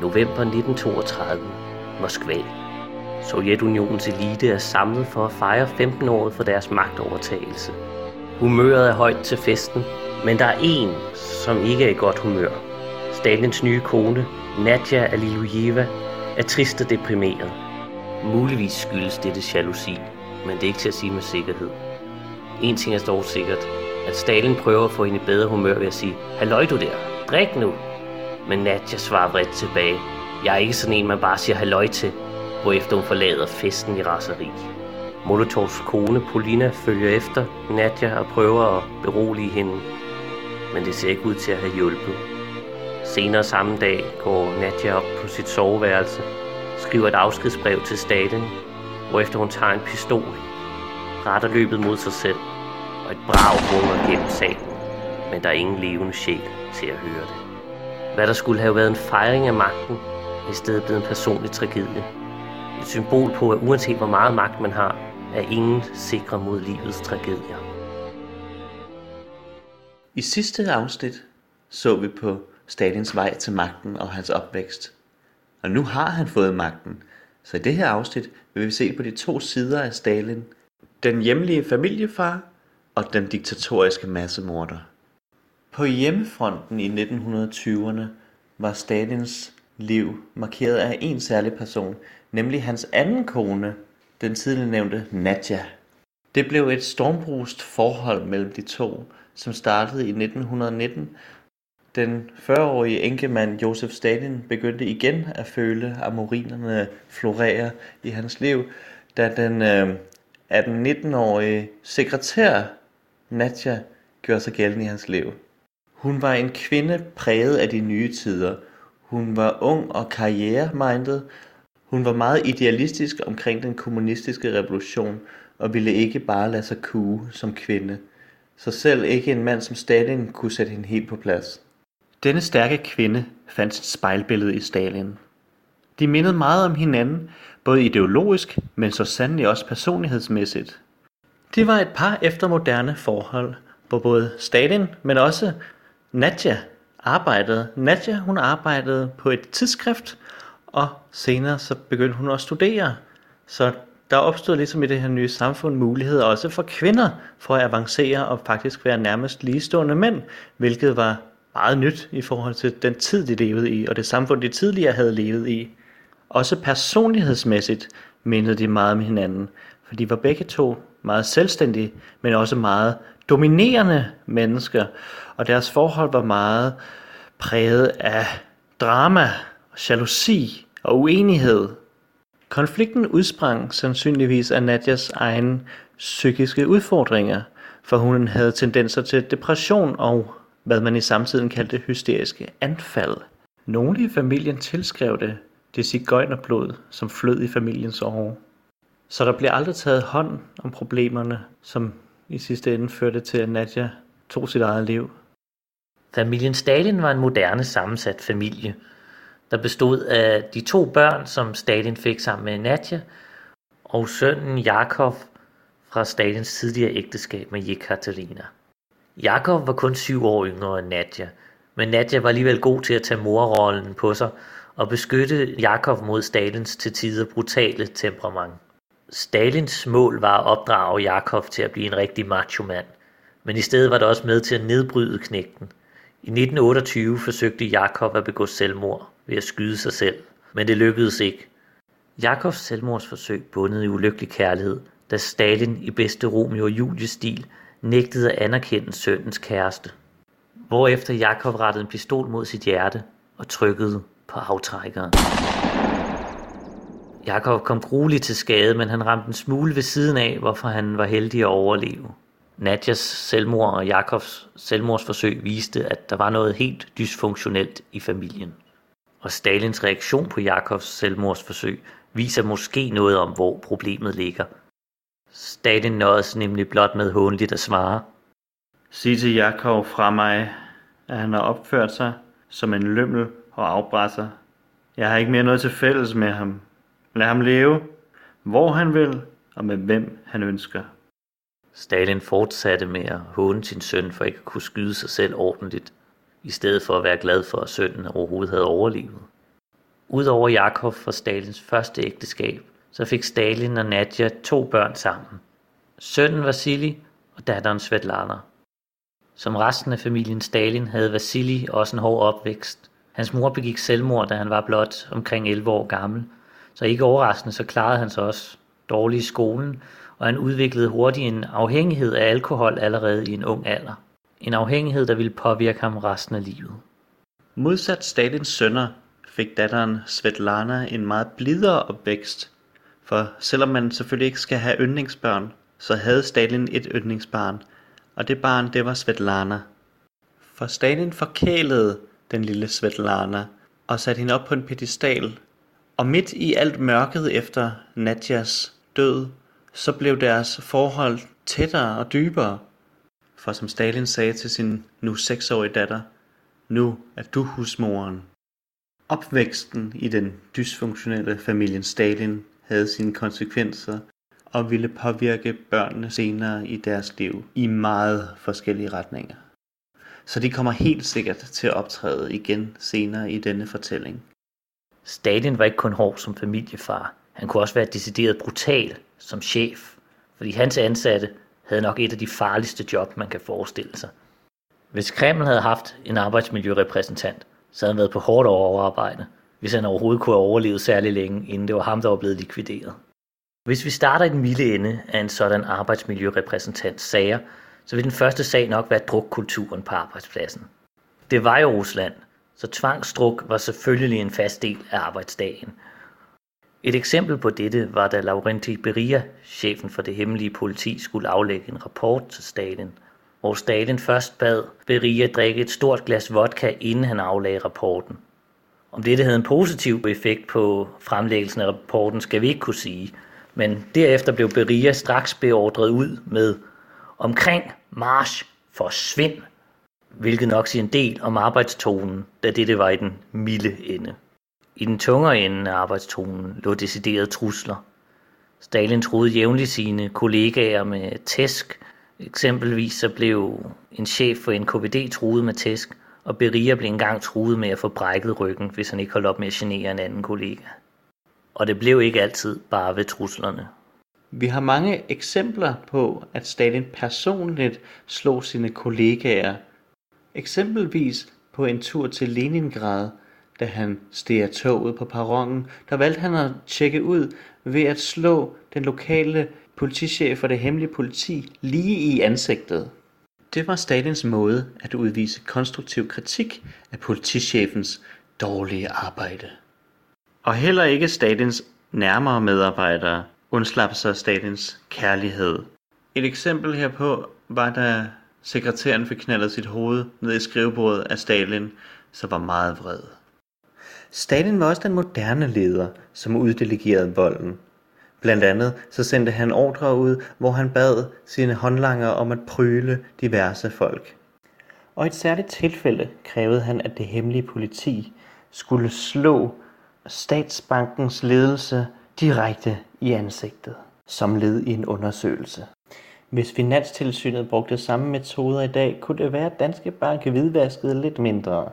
November 1932. Moskva. Sovjetunionens elite er samlet for at fejre 15-året for deres magtovertagelse. Humøret er højt til festen, men der er en, som ikke er i godt humør. Stalins nye kone, Nadja Alilujeva, er trist og deprimeret. Muligvis skyldes dette jalousi, men det er ikke til at sige med sikkerhed. En ting er dog sikkert, at Stalin prøver at få hende i bedre humør ved at sige, Halløj du der, drik nu. Men Nadja svarer vredt tilbage, jeg er ikke sådan en, man bare siger halløj til, hvorefter hun forlader festen i raseri. Molotovs kone Polina følger efter Nadja og prøver at berolige hende, men det ser ikke ud til at have hjulpet. Senere samme dag går Nadja op på sit soveværelse, skriver et afskedsbrev til staten, hvorefter hun tager en pistol, retter løbet mod sig selv, og et brag runger gennem salen, men der er ingen levende sjæl til at høre det. Hvad der skulle have været en fejring af magten, er i stedet blevet en personlig tragedie. Et symbol på, at uanset hvor meget magt man har, er ingen sikre mod livets tragedier. I sidste afsnit så vi på Stalins vej til magten og hans opvækst. Og nu har han fået magten, så i det her afsnit vil vi se på de to sider af Stalin. Den hjemlige familiefar og den diktatoriske massemorder. På hjemmefronten i 1920'erne var Stalins liv markeret af en særlig person, nemlig hans anden kone, den tidligere nævnte Nadja. Det blev et stormbrust forhold mellem de to, som startede i 1919. Den 40-årige enkemand Josef Stalin begyndte igen at føle amorinerne florere i hans liv, da den øh, 18-19-årige sekretær Nadja gjorde sig gældende i hans liv. Hun var en kvinde præget af de nye tider. Hun var ung og karrieremindet. Hun var meget idealistisk omkring den kommunistiske revolution og ville ikke bare lade sig kue som kvinde. Så selv ikke en mand som Stalin kunne sætte hende helt på plads. Denne stærke kvinde fandt sit spejlbillede i Stalin. De mindede meget om hinanden, både ideologisk, men så sandelig også personlighedsmæssigt. Det var et par efter moderne forhold, hvor både Stalin, men også Nadja arbejdede. Nadja, hun arbejdede på et tidsskrift, og senere så begyndte hun at studere. Så der opstod ligesom i det her nye samfund muligheder også for kvinder for at avancere og faktisk være nærmest ligestående mænd, hvilket var meget nyt i forhold til den tid, de levede i, og det samfund, de tidligere havde levet i. Også personlighedsmæssigt mindede de meget om hinanden, for de var begge to meget selvstændige, men også meget dominerende mennesker, og deres forhold var meget præget af drama, jalousi og uenighed. Konflikten udsprang sandsynligvis af Nadjas egen psykiske udfordringer, for hun havde tendenser til depression og hvad man i samtiden kaldte hysteriske anfald. Nogle i familien tilskrev det det cigøjnerblod, som flød i familiens år. Så der blev aldrig taget hånd om problemerne, som i sidste ende førte til, at Nadja tog sit eget liv. Familien Stalin var en moderne sammensat familie, der bestod af de to børn, som Stalin fik sammen med Nadja, og sønnen Jakov fra Stalins tidligere ægteskab med Jekaterina. Jakov var kun syv år yngre end Nadja, men Nadja var alligevel god til at tage morrollen på sig og beskytte Jakov mod Stalins til tider brutale temperament. Stalins mål var at opdrage Jakov til at blive en rigtig macho-mand, men i stedet var det også med til at nedbryde knægten. I 1928 forsøgte Jakov at begå selvmord ved at skyde sig selv, men det lykkedes ikke. Jakovs selvmordsforsøg bundede i ulykkelig kærlighed, da Stalin i bedste Romeo og Julie-stil nægtede at anerkende søndens kæreste. Hvorefter Jakov rettede en pistol mod sit hjerte og trykkede på aftrækkeren. Jakob kom grueligt til skade, men han ramte en smule ved siden af, hvorfor han var heldig at overleve. Nadjas selvmord og Jakobs selvmordsforsøg viste, at der var noget helt dysfunktionelt i familien. Og Stalins reaktion på Jakobs selvmordsforsøg viser måske noget om, hvor problemet ligger. Stalin nåede nemlig blot med håndligt at svare. Sig til Jakob fra mig, at han har opført sig som en lømmel og afbræsser. Jeg har ikke mere noget til fælles med ham. Lad ham leve, hvor han vil og med hvem han ønsker. Stalin fortsatte med at håne sin søn for ikke at kunne skyde sig selv ordentligt, i stedet for at være glad for, at sønnen overhovedet havde overlevet. Udover Jakov fra Stalins første ægteskab, så fik Stalin og Nadja to børn sammen. Sønnen Vasili og datteren Svetlana. Som resten af familien Stalin havde Vasili også en hård opvækst. Hans mor begik selvmord, da han var blot omkring 11 år gammel, så ikke overraskende så klarede han sig også dårligt i skolen, og han udviklede hurtigt en afhængighed af alkohol allerede i en ung alder. En afhængighed, der ville påvirke ham resten af livet. Modsat Stalins sønner fik datteren Svetlana en meget blidere opvækst, for selvom man selvfølgelig ikke skal have yndlingsbørn, så havde Stalin et yndlingsbarn, og det barn det var Svetlana. For Stalin forkælede den lille Svetlana og satte hende op på en pedestal, og midt i alt mørket efter Nadjas død, så blev deres forhold tættere og dybere. For som Stalin sagde til sin nu seksårige datter, nu er du husmoren. Opvæksten i den dysfunktionelle familien Stalin havde sine konsekvenser og ville påvirke børnene senere i deres liv i meget forskellige retninger. Så de kommer helt sikkert til at optræde igen senere i denne fortælling. Stalin var ikke kun hård som familiefar. Han kunne også være decideret brutal som chef, fordi hans ansatte havde nok et af de farligste job, man kan forestille sig. Hvis Kreml havde haft en arbejdsmiljørepræsentant, så havde han været på hårdt overarbejde, hvis han overhovedet kunne have overlevet særlig længe, inden det var ham, der var blevet likvideret. Hvis vi starter i den milde ende af en sådan arbejdsmiljørepræsentant sager, så vil den første sag nok være drukkulturen på arbejdspladsen. Det var jo Rusland, så tvangsdruk var selvfølgelig en fast del af arbejdsdagen. Et eksempel på dette var da Laurenti Beria, chefen for det hemmelige politi, skulle aflægge en rapport til Stalin, hvor Stalin først bad Beria drikke et stort glas vodka, inden han aflagde rapporten. Om dette havde en positiv effekt på fremlæggelsen af rapporten, skal vi ikke kunne sige, men derefter blev Beria straks beordret ud med omkring march forsvind, hvilket nok siger en del om arbejdstonen, da dette var i den milde ende. I den tungere ende af arbejdstonen lå deciderede trusler. Stalin troede jævnligt sine kollegaer med tæsk. Eksempelvis så blev en chef for NKVD truet med tæsk, og Beria blev engang truet med at få brækket ryggen, hvis han ikke holdt op med at genere en anden kollega. Og det blev ikke altid bare ved truslerne. Vi har mange eksempler på, at Stalin personligt slog sine kollegaer. Eksempelvis på en tur til Leningrad, da han steg toget på perronen, der valgte han at tjekke ud ved at slå den lokale politichef for det hemmelige politi lige i ansigtet. Det var Stalins måde at udvise konstruktiv kritik af politichefens dårlige arbejde. Og heller ikke Stalins nærmere medarbejdere undslap sig Stalins kærlighed. Et eksempel herpå var da sekretæren fik knaldet sit hoved ned i skrivebordet af Stalin, så var meget vred. Stalin var også den moderne leder, som uddelegerede volden. Blandt andet så sendte han ordre ud, hvor han bad sine håndlanger om at pryle diverse folk. Og i et særligt tilfælde krævede han, at det hemmelige politi skulle slå statsbankens ledelse direkte i ansigtet, som led i en undersøgelse. Hvis Finanstilsynet brugte samme metoder i dag, kunne det være, at Danske Bank hvidvaskede lidt mindre.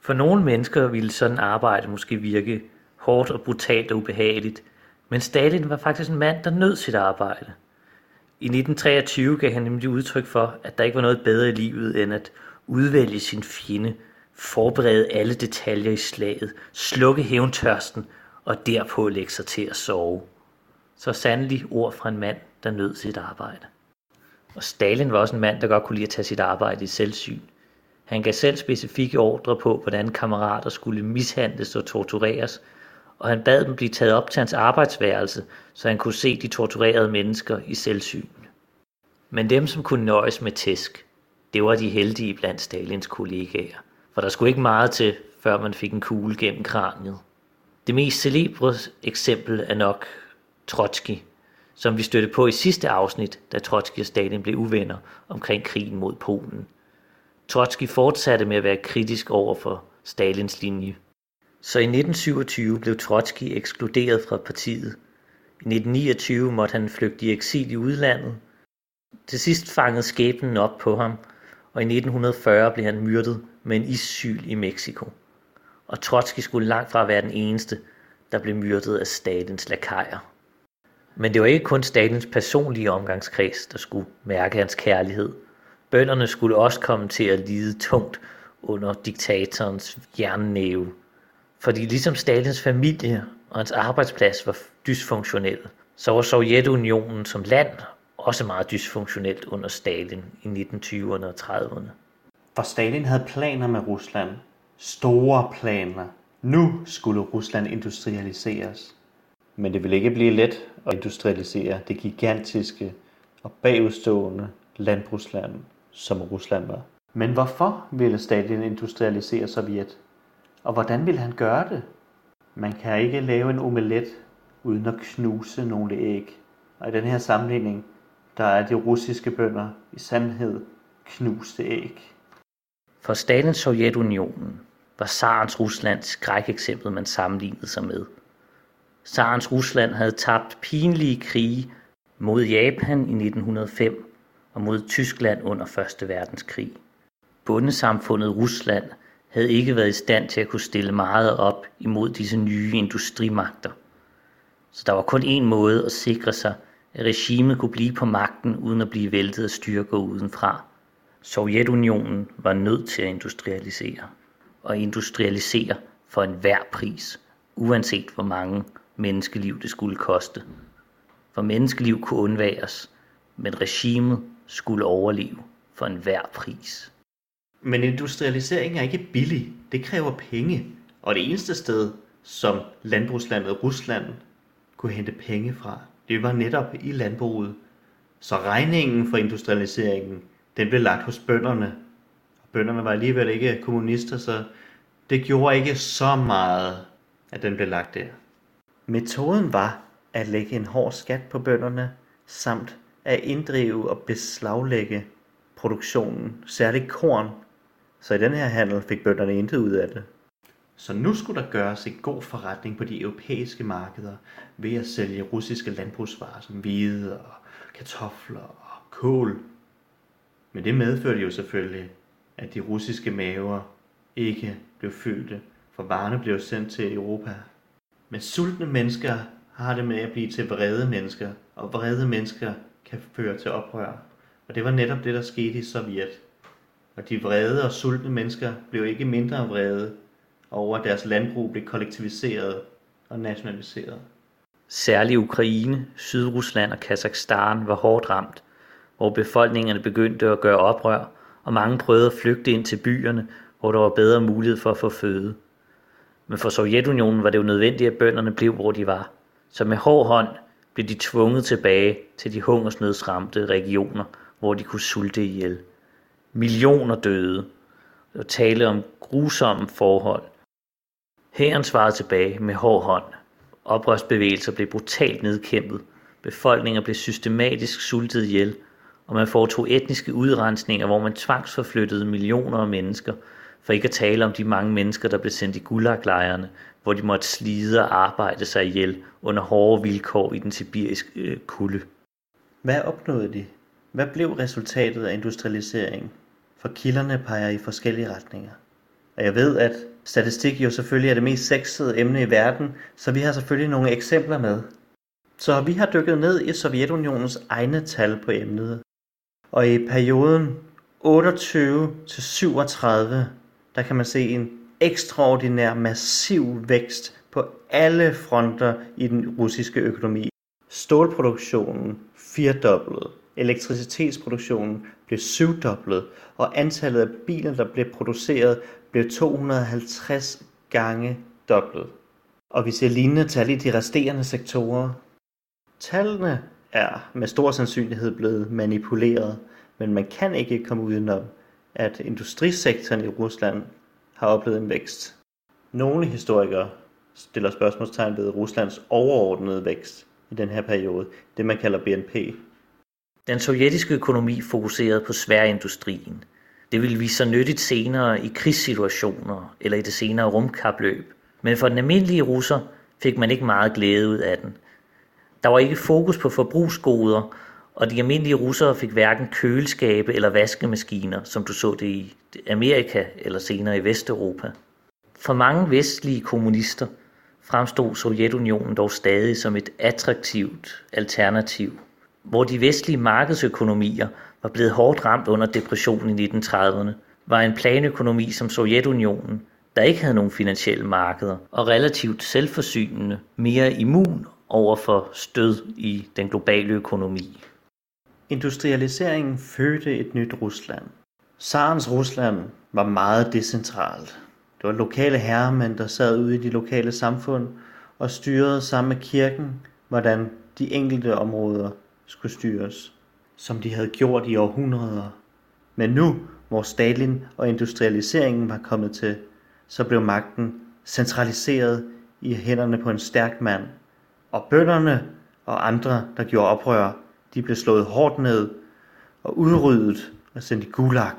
For nogle mennesker ville sådan arbejde måske virke hårdt og brutalt og ubehageligt, men Stalin var faktisk en mand, der nød sit arbejde. I 1923 gav han nemlig udtryk for, at der ikke var noget bedre i livet end at udvælge sin fjende, forberede alle detaljer i slaget, slukke hævntørsten og derpå lægge sig til at sove. Så sandelig ord fra en mand, der nød sit arbejde. Og Stalin var også en mand, der godt kunne lide at tage sit arbejde i selvsyn. Han gav selv specifikke ordre på, hvordan kammerater skulle mishandles og tortureres, og han bad dem blive taget op til hans arbejdsværelse, så han kunne se de torturerede mennesker i selvsyn. Men dem, som kunne nøjes med tæsk, det var de heldige blandt Stalins kollegaer, for der skulle ikke meget til, før man fik en kugle gennem kraniet. Det mest celebre eksempel er nok Trotsky, som vi støttede på i sidste afsnit, da Trotsky og Stalin blev uvenner omkring krigen mod Polen. Trotsky fortsatte med at være kritisk over for Stalins linje. Så i 1927 blev Trotsky ekskluderet fra partiet. I 1929 måtte han flygte i eksil i udlandet. Til sidst fangede skæbnen op på ham, og i 1940 blev han myrdet med en issyl i Mexico. og Trotsky skulle langt fra være den eneste, der blev myrdet af Stalins lakajer. Men det var ikke kun Stalins personlige omgangskreds, der skulle mærke hans kærlighed. Bønderne skulle også komme til at lide tungt under diktatorens jernnæve. Fordi ligesom Stalins familie og hans arbejdsplads var dysfunktionelle, så var Sovjetunionen som land også meget dysfunktionelt under Stalin i 1920'erne og 30'erne. For Stalin havde planer med Rusland. Store planer. Nu skulle Rusland industrialiseres. Men det ville ikke blive let at industrialisere det gigantiske og bagudstående landbrugsland, som Rusland var. Men hvorfor ville Stalin industrialisere Sovjet? Og hvordan ville han gøre det? Man kan ikke lave en omelet uden at knuse nogle æg. Og i den her sammenligning, der er de russiske bønder i sandhed knuste æg. For Stalins Sovjetunionen var Sarens Rusland skrækeksemplet, man sammenlignede sig med. Sarens Rusland havde tabt pinlige krige mod Japan i 1905 og mod Tyskland under 1. verdenskrig. Bundesamfundet Rusland havde ikke været i stand til at kunne stille meget op imod disse nye industrimagter. Så der var kun én måde at sikre sig, at regimet kunne blive på magten uden at blive væltet af styrker udenfra. Sovjetunionen var nødt til at industrialisere. Og industrialisere for enhver pris, uanset hvor mange menneskeliv det skulle koste. For menneskeliv kunne undværes, men regimet skulle overleve for enhver pris. Men industrialisering er ikke billig. Det kræver penge. Og det eneste sted, som landbrugslandet Rusland kunne hente penge fra, det var netop i landbruget. Så regningen for industrialiseringen, den blev lagt hos bønderne. Og bønderne var alligevel ikke kommunister, så det gjorde ikke så meget, at den blev lagt der. Metoden var at lægge en hård skat på bønderne, samt at inddrive og beslaglægge produktionen, særligt korn, så i den her handel fik bønderne intet ud af det. Så nu skulle der gøres en god forretning på de europæiske markeder ved at sælge russiske landbrugsvarer som hvide og kartofler og kål. Men det medførte jo selvfølgelig, at de russiske maver ikke blev fyldte, for varerne blev sendt til Europa. Men sultne mennesker har det med at blive til vrede mennesker, og vrede mennesker kan føre til oprør. Og det var netop det, der skete i Sovjet. Og de vrede og sultne mennesker blev ikke mindre vrede over, at deres landbrug blev kollektiviseret og nationaliseret. Særligt Ukraine, Sydrusland og Kazakhstan var hårdt ramt, hvor befolkningerne begyndte at gøre oprør, og mange prøvede at flygte ind til byerne, hvor der var bedre mulighed for at få føde. Men for Sovjetunionen var det jo nødvendigt, at bønderne blev, hvor de var. Så med hård hånd blev de tvunget tilbage til de hungersnødsramte regioner, hvor de kunne sulte ihjel. Millioner døde. og tale om grusomme forhold. Hæren svarede tilbage med hård hånd. Oprørsbevægelser blev brutalt nedkæmpet. Befolkninger blev systematisk sultet ihjel, og man foretog etniske udrensninger, hvor man tvangsforflyttede millioner af mennesker, for ikke at tale om de mange mennesker, der blev sendt i gulaglejrene, hvor de måtte slide og arbejde sig ihjel under hårde vilkår i den sibiriske øh, kulde. Hvad opnåede de? Hvad blev resultatet af industrialiseringen? For kilderne peger i forskellige retninger. Og jeg ved, at statistik jo selvfølgelig er det mest sexede emne i verden, så vi har selvfølgelig nogle eksempler med. Så vi har dykket ned i Sovjetunionens egne tal på emnet. Og i perioden 28 til 37, der kan man se en ekstraordinær massiv vækst på alle fronter i den russiske økonomi. Stålproduktionen firdoblet, elektricitetsproduktionen blev syvdoblet, og antallet af biler, der blev produceret, blev 250 gange doblet. Og vi ser lignende tal i de resterende sektorer. Tallene er med stor sandsynlighed blevet manipuleret, men man kan ikke komme udenom, at industrisektoren i Rusland har oplevet en vækst. Nogle historikere stiller spørgsmålstegn ved Ruslands overordnede vækst i den her periode, det man kalder BNP. Den sovjetiske økonomi fokuserede på sværindustrien. Det ville vise sig nyttigt senere i krigssituationer eller i det senere rumkapløb. Men for den almindelige russer fik man ikke meget glæde ud af den. Der var ikke fokus på forbrugsgoder, og de almindelige russere fik hverken køleskabe eller vaskemaskiner, som du så det i Amerika eller senere i Vesteuropa. For mange vestlige kommunister fremstod Sovjetunionen dog stadig som et attraktivt alternativ, hvor de vestlige markedsøkonomier var blevet hårdt ramt under depressionen i 1930'erne, var en planøkonomi som Sovjetunionen, der ikke havde nogen finansielle markeder og relativt selvforsynende, mere immun over for stød i den globale økonomi. Industrialiseringen fødte et nyt Rusland. Sarens Rusland var meget decentralt. Det var lokale herremænd, der sad ude i de lokale samfund og styrede sammen med kirken, hvordan de enkelte områder skulle styres, som de havde gjort i århundreder. Men nu, hvor Stalin og industrialiseringen var kommet til, så blev magten centraliseret i hænderne på en stærk mand. Og bønderne og andre, der gjorde oprør, de blev slået hårdt ned og udryddet og sendt i gulag.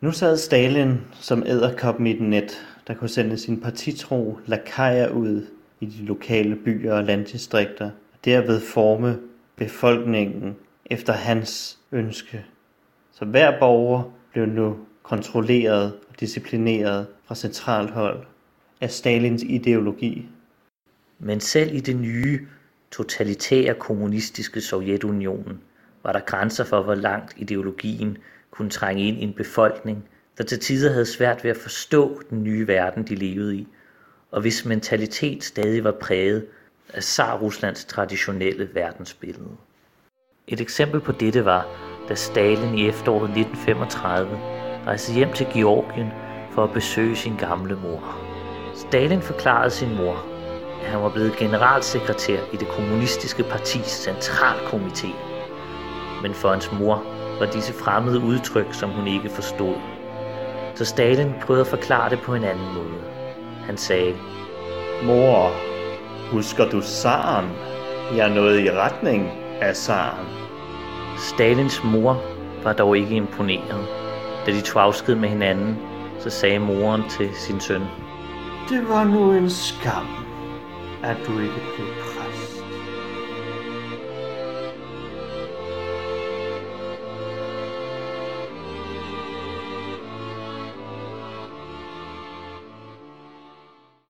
Nu sad Stalin som æderkoppen i et net, der kunne sende sin partitro lakajer ud i de lokale byer og landdistrikter, og derved forme befolkningen efter hans ønske. Så hver borger blev nu kontrolleret og disciplineret fra centralt hold af Stalins ideologi. Men selv i det nye, totalitære kommunistiske Sovjetunionen var der grænser for, hvor langt ideologien kunne trænge ind i en befolkning, der til tider havde svært ved at forstå den nye verden, de levede i, og hvis mentalitet stadig var præget af Tsar-Ruslands traditionelle verdensbillede. Et eksempel på dette var, da Stalin i efteråret 1935 rejste hjem til Georgien for at besøge sin gamle mor. Stalin forklarede sin mor, han var blevet generalsekretær i det kommunistiske partis centralkomité. Men for hans mor var disse fremmede udtryk, som hun ikke forstod. Så Stalin prøvede at forklare det på en anden måde. Han sagde, Mor, husker du Saren? Jeg noget i retning af Saren. Stalins mor var dog ikke imponeret. Da de tog afsked med hinanden, så sagde moren til sin søn, Det var nu en skam, at du ikke blev præst.